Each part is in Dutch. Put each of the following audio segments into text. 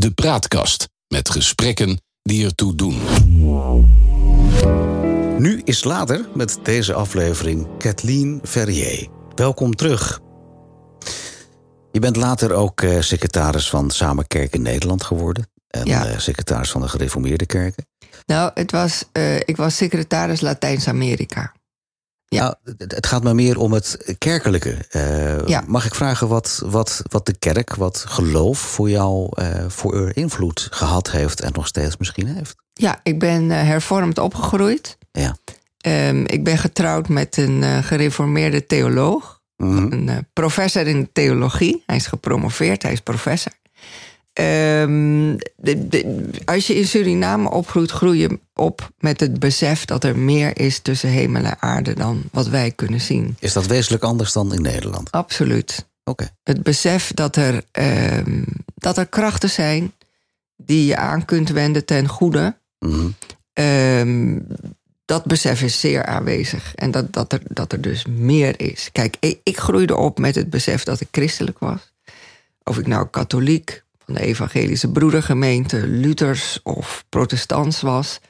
De Praatkast met gesprekken die ertoe doen. Nu is later met deze aflevering Kathleen Verrier. Welkom terug. Je bent later ook eh, secretaris van Samen Kerken Nederland geworden. En Ja. eh, secretaris van de Gereformeerde Kerken. Nou, het was, eh, ik was secretaris Latijns-Amerika. Ja. Nou, het, gaat me meer om het kerkelijke. Eh, Ja. Mag ik vragen wat, wat, wat de kerk, wat geloof voor jou eh, voor invloed gehad heeft en nog steeds misschien heeft? Ja, ik ben eh, hervormd opgegroeid. Ja. Ehm, ik ben getrouwd met een gereformeerde theoloog. Mhm. Een professor in theologie. Hij is gepromoveerd, hij is professor. Ehm, de- de- als je in Suriname opgroeit, groei je op met het besef dat er meer is tussen hemel en aarde dan wat wij kunnen zien. Is dat wezenlijk anders dan in Nederland? Absoluut. Oké. Het besef dat er, ehm, dat er krachten zijn die je aan kunt wenden ten goede. Mhm. Ehm, dat besef is zeer aanwezig. En dat, dat, er, dat er dus meer is. Kijk, ik, ik groeide op met het besef dat ik christelijk was. Of ik nou katholiek, de evangelische broedergemeente, Luthers of protestants was.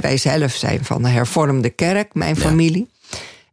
Wij zelf zijn van de hervormde kerk, mijn Ja. familie.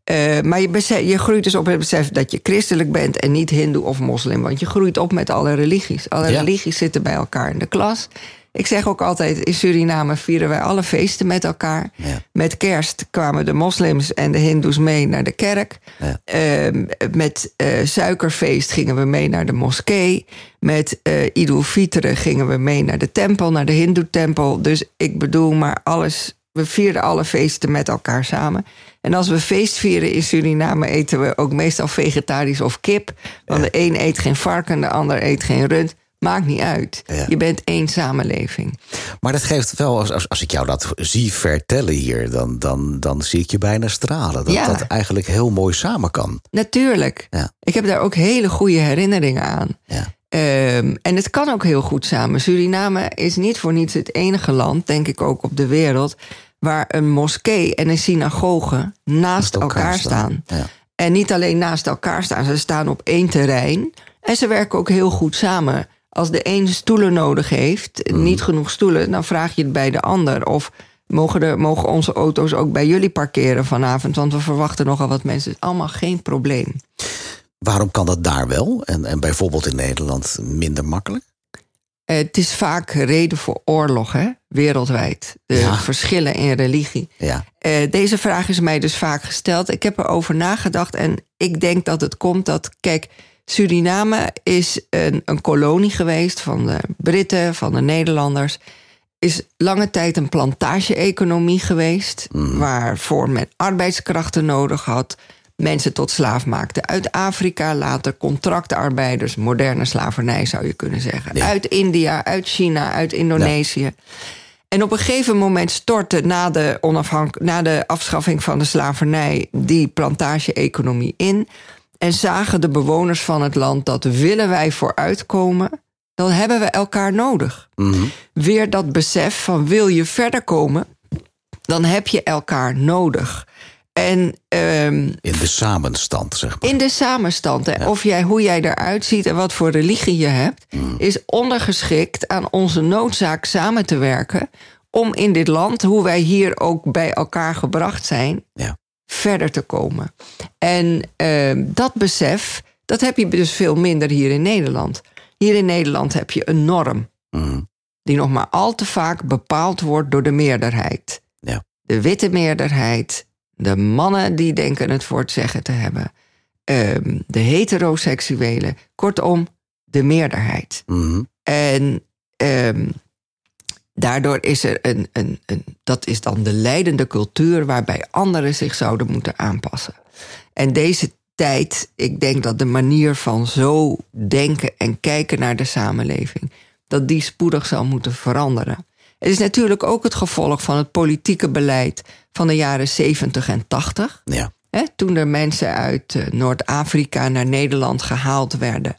Eh, maar je, besef, je groeit dus op het besef dat je christelijk bent en niet hindoe of moslim. Want je groeit op met alle religies. Alle Ja. religies zitten bij elkaar in de klas. Ik zeg ook altijd, in Suriname vieren wij alle feesten met elkaar. Ja. Met kerst kwamen de moslims en de hindoes mee naar de kerk. Ja. Ehm, met eh, suikerfeest gingen we mee naar de moskee. Met eh Idul Fitr gingen we mee naar de tempel, naar de hindoe-tempel. Dus ik bedoel maar alles... We vierden alle feesten met elkaar samen. En als we feest vieren in Suriname eten we ook meestal vegetarisch of kip. Want de een eet geen varken, de ander eet geen rund. Maakt niet uit. Ja. Je bent één samenleving. Maar dat geeft wel, als, als, als ik jou dat zie vertellen hier, dan, dan, dan zie ik je bijna stralen. Dat Ja. dat eigenlijk heel mooi samen kan. Natuurlijk. Ja. Ik heb daar ook hele goede herinneringen aan. Ja. Ehm, en het kan ook heel goed samen. Suriname is niet voor niets het enige land, denk ik ook op de wereld, waar een moskee en een synagoge naast elkaar, staan. Ja. En niet alleen naast elkaar staan, ze staan op één terrein. En ze werken ook heel goed samen. Als de een stoelen nodig heeft, Mhm. niet genoeg stoelen, dan vraag je het bij de ander. Of mogen, er, mogen onze auto's ook bij jullie parkeren vanavond? Want we verwachten nogal wat mensen. Het is allemaal geen probleem. Waarom kan dat daar wel en, en bijvoorbeeld in Nederland minder makkelijk? Het is vaak reden voor oorlog, hè? wereldwijd. De Ja. verschillen in religie. Ja. Eh, deze vraag is mij dus vaak gesteld. Ik heb erover nagedacht en ik denk dat het komt dat, kijk, Suriname is een, een kolonie geweest van de Britten, van de Nederlanders. Is lange tijd een plantage-economie geweest, waarvoor men arbeidskrachten nodig had. Mensen tot slaaf maakte uit Afrika, later contractarbeiders, moderne slavernij zou je kunnen zeggen. Ja. Uit India, uit China, uit Indonesië. En op een gegeven moment stortte na de, na de afschaffing van de slavernij die plantage-economie in. En zagen de bewoners van het land dat willen wij vooruitkomen, dan hebben we elkaar nodig. Mhm. Weer dat besef van wil je verder komen, dan heb je elkaar nodig. En ehm, In de samenstand, zeg maar. in de samenstand, of jij, hoe jij eruit ziet en wat voor religie je hebt, is ondergeschikt aan onze noodzaak samen te werken. Om in dit land, hoe wij hier ook bij elkaar gebracht zijn, Ja. Verder te komen. En ehm, dat besef, dat heb je dus veel minder hier in Nederland. Hier in Nederland heb je een norm Mhm. die nog maar al te vaak bepaald wordt door de meerderheid. Ja. De witte meerderheid, de mannen die denken het voor het zeggen te hebben, ehm, de heteroseksuelen, kortom, de meerderheid. Mhm. En ehm, daardoor is er een, een, een, dat is dan de leidende cultuur waarbij anderen zich zouden moeten aanpassen. En deze tijd, ik denk dat de manier van zo denken en kijken naar de samenleving, dat die spoedig zal moeten veranderen. Het is natuurlijk ook het gevolg van het politieke beleid van de jaren 70 en 80. Ja. Hè, toen er mensen uit eh, Noord-Afrika naar Nederland gehaald werden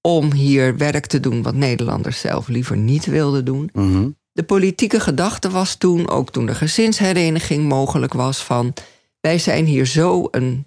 om hier werk te doen wat Nederlanders zelf liever niet wilden doen. Mhm. De politieke gedachte was toen, ook toen de gezinshereniging mogelijk was, van wij zijn hier zo een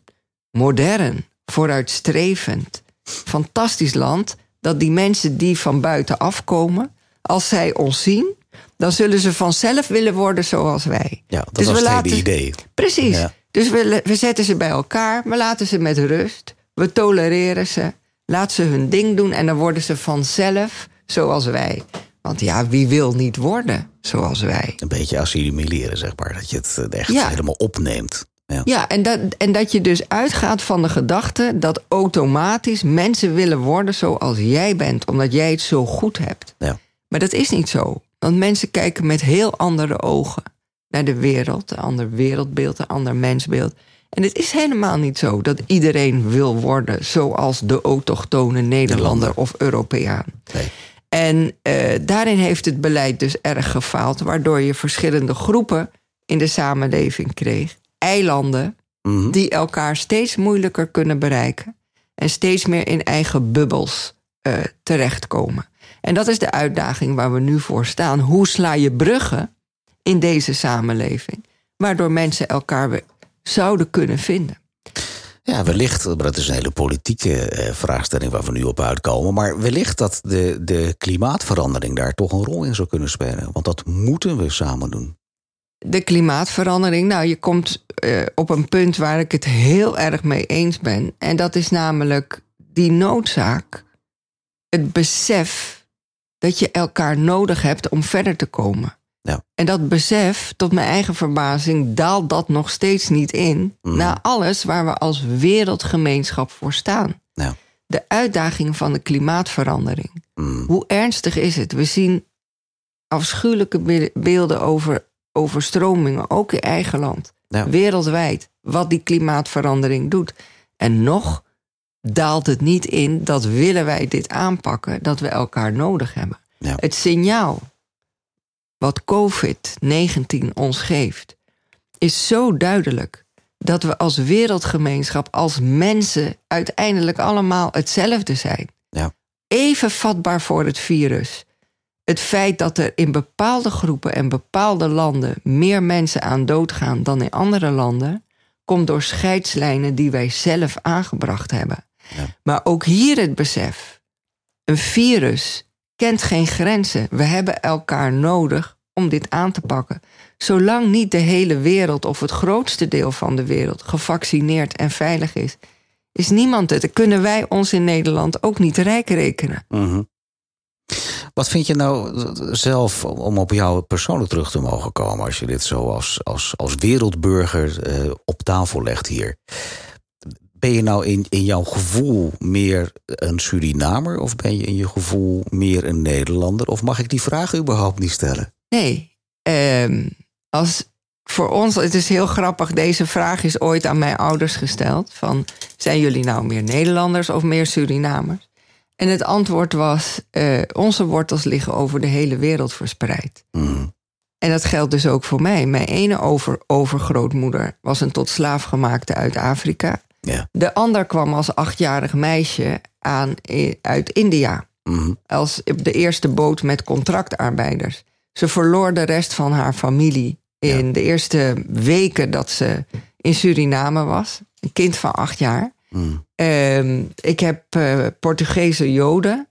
modern, vooruitstrevend, fantastisch land, dat die mensen die van buiten afkomen, Als zij ons zien, dan zullen ze vanzelf willen worden zoals wij. Ja, dat Dus was we het laten- idee. Precies. Ja. Dus we, we zetten ze bij elkaar, we laten ze met rust, we tolereren ze, laat ze hun ding doen en dan worden ze vanzelf zoals wij. Want ja, wie wil niet worden zoals wij? Een beetje assimileren, zeg maar. Dat je het eh, echt Ja. helemaal opneemt. Ja. Ja, en dat, en dat je dus uitgaat van de gedachte dat automatisch mensen willen worden zoals jij bent, omdat jij het zo goed hebt. Ja. Maar dat is niet zo. Want mensen kijken met heel andere ogen naar de wereld, een ander wereldbeeld, een ander mensbeeld. En het is helemaal niet zo dat iedereen wil worden zoals de autochtone Nederlander Nederlander. of Europeaan. Nee. En eh, daarin heeft het beleid dus erg gefaald, waardoor je verschillende groepen in de samenleving kreeg. Eilanden Mhm. die elkaar steeds moeilijker kunnen bereiken en steeds meer in eigen bubbels eh, terechtkomen. En dat is de uitdaging waar we nu voor staan. Hoe sla je bruggen in deze samenleving, waardoor mensen elkaar weer zouden kunnen vinden? Ja, wellicht, maar dat is een hele politieke eh, vraagstelling waar we nu op uitkomen. Maar wellicht dat de, de klimaatverandering daar toch een rol in zou kunnen spelen. Want dat moeten we samen doen. De klimaatverandering, nou, je komt eh, op een punt waar ik het heel erg mee eens ben. En dat is namelijk die noodzaak, het besef dat je elkaar nodig hebt om verder te komen. Ja. En dat besef, tot mijn eigen verbazing, daalt dat nog steeds niet in Mhm. na alles waar we als wereldgemeenschap voor staan. Ja. De uitdaging van de klimaatverandering. Mm. Hoe ernstig is het? We zien afschuwelijke be- beelden over overstromingen, ook in eigen land, Ja. wereldwijd, wat die klimaatverandering doet. En nog daalt het niet in dat willen wij dit aanpakken, dat we elkaar nodig hebben. Ja. Het signaal wat COVID-19 ons geeft, is zo duidelijk dat we als wereldgemeenschap, als mensen, uiteindelijk allemaal hetzelfde zijn. Ja. Even vatbaar voor het virus. Het feit dat er in bepaalde groepen en bepaalde landen meer mensen aan doodgaan dan in andere landen, komt door scheidslijnen die wij zelf aangebracht hebben. Ja. Maar ook hier het besef: een virus kent geen grenzen. We hebben elkaar nodig om dit aan te pakken. Zolang niet de hele wereld of het grootste deel van de wereld gevaccineerd en veilig is, is niemand het. Dan kunnen wij ons in Nederland ook niet rijk rekenen. Mhm. Wat vind je nou zelf, om op jou persoonlijk terug te mogen komen, als je dit zo als, als, als wereldburger eh, op tafel legt hier? Ben je nou in, in jouw gevoel meer een Surinamer of ben je in je gevoel meer een Nederlander? Of mag ik die vraag überhaupt niet stellen? Nee, ehm, als voor ons, het is heel grappig, deze vraag is ooit aan mijn ouders gesteld: van zijn jullie nou meer Nederlanders of meer Surinamers? En het antwoord was: eh, onze wortels liggen over de hele wereld verspreid. Mhm. En dat geldt dus ook voor mij. Mijn ene over, overgrootmoeder was een tot slaaf gemaakte uit Afrika. Ja. De ander kwam als achtjarig meisje aan uit India Mhm. als op de eerste boot met contractarbeiders. Ze verloor de rest van haar familie in de eerste weken dat ze in Suriname was. Een kind van acht jaar. Mhm. Ehm, ik heb eh, Portugese Joden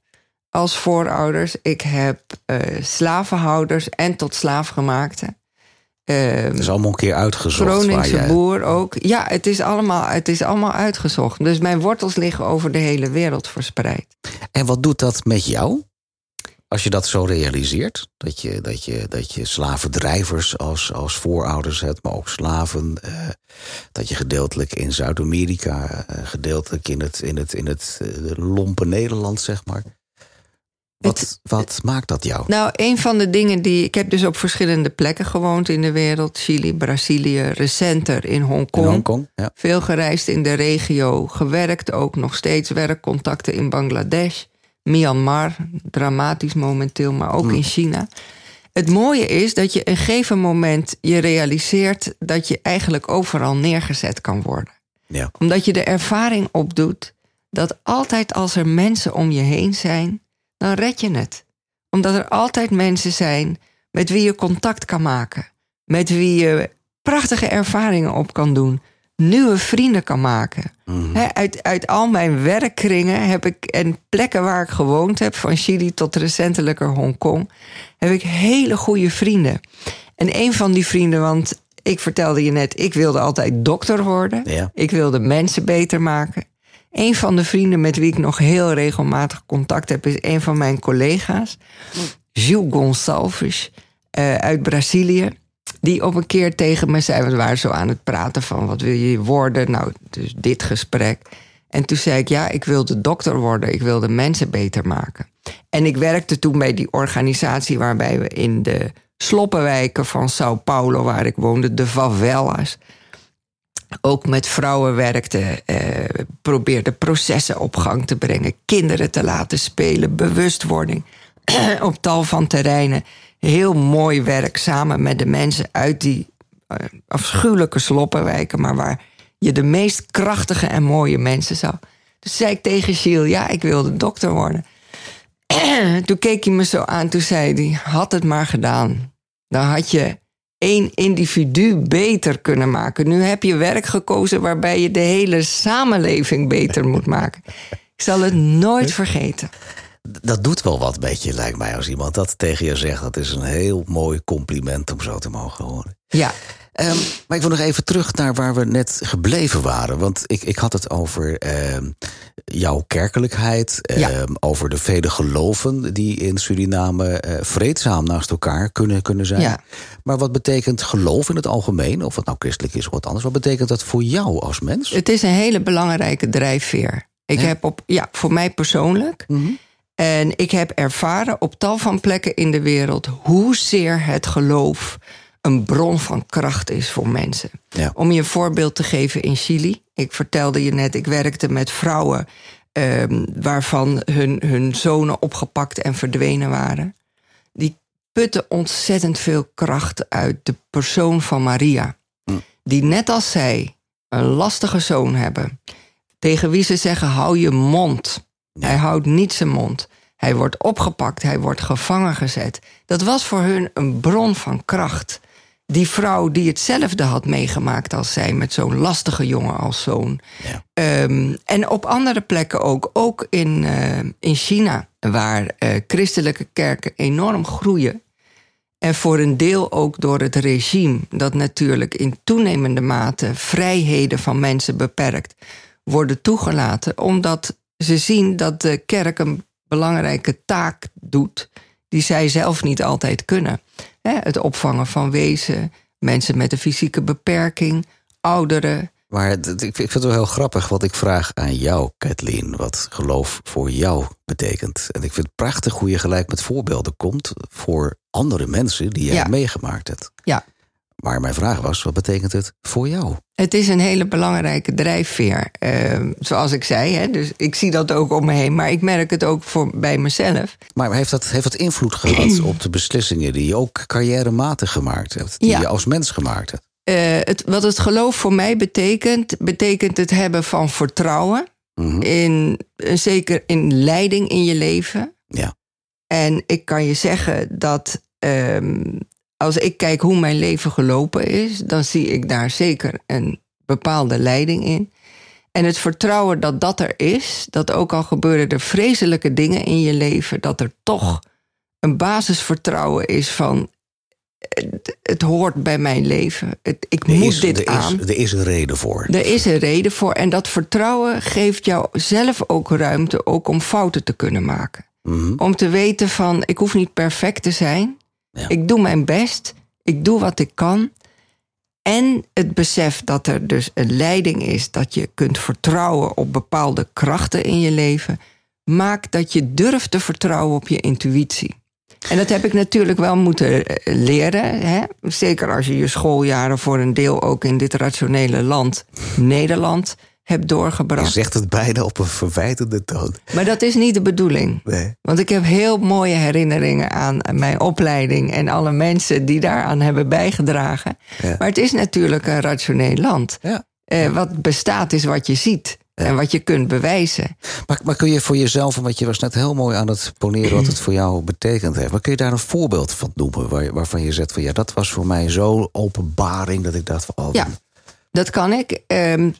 als voorouders. Ik heb eh, slavenhouders en tot slaafgemaakte. Ehm, Het is allemaal een keer uitgezocht. waar Groningse jij- boer ook. Ja, het is, allemaal, het is allemaal uitgezocht. Dus mijn wortels liggen over de hele wereld verspreid. En wat doet dat met jou? Als je dat zo realiseert, dat je, dat je, dat je slavendrijvers als, als voorouders hebt, maar ook slaven, eh, dat je gedeeltelijk in Zuid-Amerika, eh, gedeeltelijk in het, in het, in het eh, lompe Nederland, zeg maar. Wat, Het- wat maakt dat jou? Nou, een van de dingen die. Ik heb dus op verschillende plekken gewoond in de wereld: Chili, Brazilië, recenter in Hongkong. Hongkong? Ja. Veel gereisd in de regio, gewerkt ook nog steeds werkcontacten in Bangladesh, Myanmar, dramatisch momenteel, maar ook in China. Het mooie is dat je een gegeven moment je realiseert dat je eigenlijk overal neergezet kan worden. Ja. Omdat je de ervaring opdoet dat altijd als er mensen om je heen zijn, dan red je het. Omdat er altijd mensen zijn met wie je contact kan maken. Met wie je prachtige ervaringen op kan doen. nieuwe vrienden kan maken. uit, uit al mijn werkkringen heb ik, en plekken waar ik gewoond heb, van Chili tot recentelijker Hongkong, heb ik hele goede vrienden. En een van die vrienden, want ik vertelde je net, ik wilde altijd dokter worden. Ja. Ik wilde mensen beter maken. Een van de vrienden met wie ik nog heel regelmatig contact heb, is een van mijn collega's, Gilles Gonçalves uh, uit Brazilië. Die op een keer tegen me zei, we waren zo aan het praten van wat wil je worden? Nou, dus dit gesprek. En toen zei ik, ja, ik wilde dokter worden. Ik wilde mensen beter maken. En ik werkte toen bij die organisatie waarbij we in de sloppenwijken van Sao Paulo, waar ik woonde, de favelas, ook met vrouwen werkte, eh, probeerde processen op gang te brengen, kinderen te laten spelen, bewustwording op tal van terreinen. Heel mooi werk samen met de mensen uit die uh, afschuwelijke sloppenwijken, maar waar je de meest krachtige en mooie mensen zag. Dus zei ik tegen Gilles, ja, ik wilde dokter worden. toen keek hij me zo aan, toen zei hij, had het maar gedaan. Dan had je één individu beter kunnen maken. Nu heb je werk gekozen waarbij je de hele samenleving beter moet maken. Ik zal het nooit vergeten. Dat doet wel wat beetje, lijkt mij, als iemand dat tegen je zegt. Dat is een heel mooi compliment om zo te mogen horen. Ja. Um, maar ik wil nog even terug naar waar we net gebleven waren. Want ik, ik had het over um, jouw kerkelijkheid. Ja. Um, over de vele geloven die in Suriname uh, vreedzaam naast elkaar kunnen, kunnen zijn. Ja. Maar wat betekent geloof in het algemeen? Of het nou christelijk is of wat anders. Wat betekent dat voor jou als mens? Het is een hele belangrijke drijfveer. Ik heb op, ja, voor mij persoonlijk. Mhm. En ik heb ervaren op tal van plekken in de wereld hoezeer het geloof een bron van kracht is voor mensen. Ja. Om je een voorbeeld te geven in Chili. Ik vertelde je net, ik werkte met vrouwen ehm, waarvan hun, hun zonen opgepakt en verdwenen waren. Die putten ontzettend veel kracht uit de persoon van Maria. Die net als zij een lastige zoon hebben. Tegen wie ze zeggen, hou je mond. Hij houdt niet zijn mond. Hij wordt opgepakt, hij wordt gevangen gezet. Dat was voor hun een bron van kracht. Die vrouw die hetzelfde had meegemaakt als zij, met zo'n lastige jongen als zoon. Ja. Ehm, en op andere plekken ook, ook in, eh, in China, waar eh, christelijke kerken enorm groeien. En voor een deel ook door het regime, dat natuurlijk in toenemende mate vrijheden van mensen beperkt, worden toegelaten, omdat ze zien dat de kerk een belangrijke taak doet die zij zelf niet altijd kunnen. Hè, Het opvangen van wezen, mensen met een fysieke beperking, ouderen. Maar ik ik vind het wel heel grappig wat ik vraag aan jou, Kathleen. Wat geloof voor jou betekent. En ik vind het prachtig hoe je gelijk met voorbeelden komt voor andere mensen die jij Ja. meegemaakt hebt. Ja. Maar mijn vraag was, wat betekent het voor jou? Het is een hele belangrijke drijfveer. Ehm, zoals ik zei, hè, dus ik zie dat ook om me heen, maar ik merk het ook voor, bij mezelf. Maar heeft dat, heeft dat invloed gehad op de beslissingen die je ook carrièrematig gemaakt hebt? Die Ja. je als mens gemaakt hebt? Eh, het, wat het geloof voor mij betekent, betekent het hebben van vertrouwen. Mhm. In, eh, zeker in leiding in je leven. Ja. En ik kan je zeggen dat ehm, als ik kijk hoe mijn leven gelopen is, dan zie ik daar zeker een bepaalde leiding in. En het vertrouwen dat dat er is, dat ook al gebeuren er vreselijke dingen in je leven, dat er toch een basisvertrouwen is van het, het hoort bij mijn leven. Het, ik Er moet is, dit er aan. Is, er is een reden voor. Er is een reden voor. En dat vertrouwen geeft jou zelf ook ruimte ook om fouten te kunnen maken. Mhm. Om te weten van, ik hoef niet perfect te zijn. Ik doe mijn best. Ik doe wat ik kan. En het besef dat er dus een leiding is, dat je kunt vertrouwen op bepaalde krachten in je leven, maakt dat je durft te vertrouwen op je intuïtie. En dat heb ik natuurlijk wel moeten eh, leren. Hè? Zeker als je je schooljaren voor een deel ook in dit rationele land, Nederland, hebt Je doorgebracht. zegt het bijna op een verwijtende toon. Maar dat is niet de bedoeling. Nee. Want ik heb heel mooie herinneringen aan mijn opleiding en alle mensen die daaraan hebben bijgedragen. Ja. Maar het is natuurlijk een rationeel land. Ja. Eh, wat bestaat is wat je ziet en wat je kunt bewijzen. Maar, maar kun je voor jezelf, want je was net heel mooi aan het poneren wat het voor jou betekend heeft. Maar kun je daar een voorbeeld van noemen waar, waarvan je zegt van ja, dat was voor mij zo'n openbaring dat ik dacht van oh, Ja. Dat kan ik. Ehm,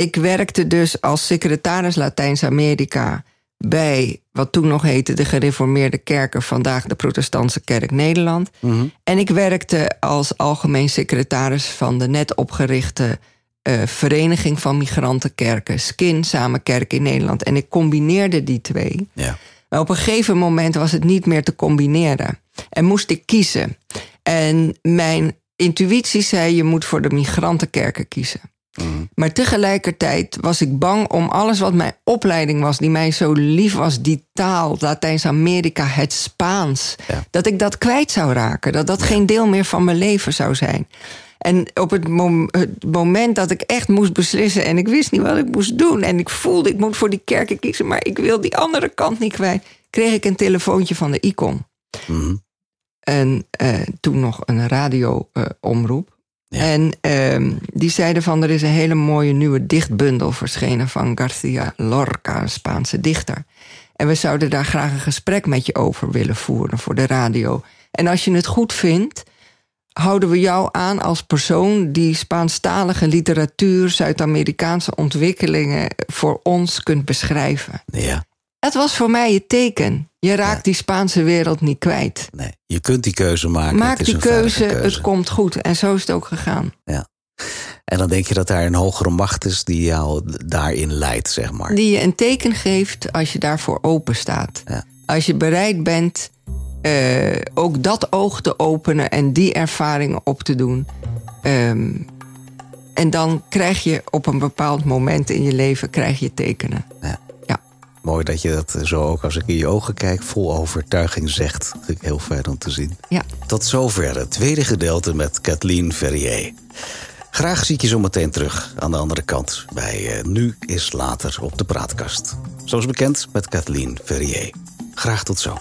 ik werkte dus als secretaris Latijns-Amerika bij wat toen nog heette de gereformeerde kerken, vandaag de Protestantse Kerk Nederland. Mhm. En ik werkte als algemeen secretaris van de net opgerichte eh, Vereniging van Migrantenkerken, SKIN, Samen Kerk in Nederland. En ik combineerde die twee. Ja. Maar op een gegeven moment was het niet meer te combineren. En moest ik kiezen. En mijn intuïtie zei: je moet voor de migrantenkerken kiezen. Maar tegelijkertijd was ik bang om alles wat mijn opleiding was, die mij zo lief was, die taal, Latijns-Amerika, het Spaans, Ja. dat ik dat kwijt zou raken. Dat dat geen deel meer van mijn leven zou zijn. En op het, mom- het moment dat ik echt moest beslissen en ik wist niet wat ik moest doen en ik voelde ik moet voor die kerken kiezen, maar ik wil die andere kant niet kwijt, kreeg ik een telefoontje van de ICOM. Mhm. En eh, toen nog een radioomroep. Ja. En ehm, die zeiden van er is een hele mooie nieuwe dichtbundel verschenen van Garcia Lorca, een Spaanse dichter. En we zouden daar graag een gesprek met je over willen voeren voor de radio. En als je het goed vindt, houden we jou aan als persoon die Spaanstalige literatuur, Zuid-Amerikaanse ontwikkelingen voor ons kunt beschrijven. Ja, Het was voor mij het teken. Je raakt Ja. die Spaanse wereld niet kwijt. nee. Je kunt die keuze maken. Maak Het is die keuze, het komt goed. En zo is het ook gegaan. En dan denk je dat daar een hogere macht is die jou daarin leidt, zeg maar. Die je een teken geeft als je daarvoor open staat. Ja. Als je bereid bent eh, ook dat oog te openen en die ervaringen op te doen. Ehm, en dan krijg je op een bepaald moment in je leven krijg je tekenen. Mooi dat je dat zo ook als ik in je ogen kijk vol overtuiging zegt. Dat vind ik heel fijn om te zien. Ja. Tot zover het tweede gedeelte met Kathleen Ferrier. Graag zie ik je zo meteen terug aan de andere kant bij eh, Nu is Later op de Praatkast. Zoals bekend met Kathleen Ferrier. Graag tot zo.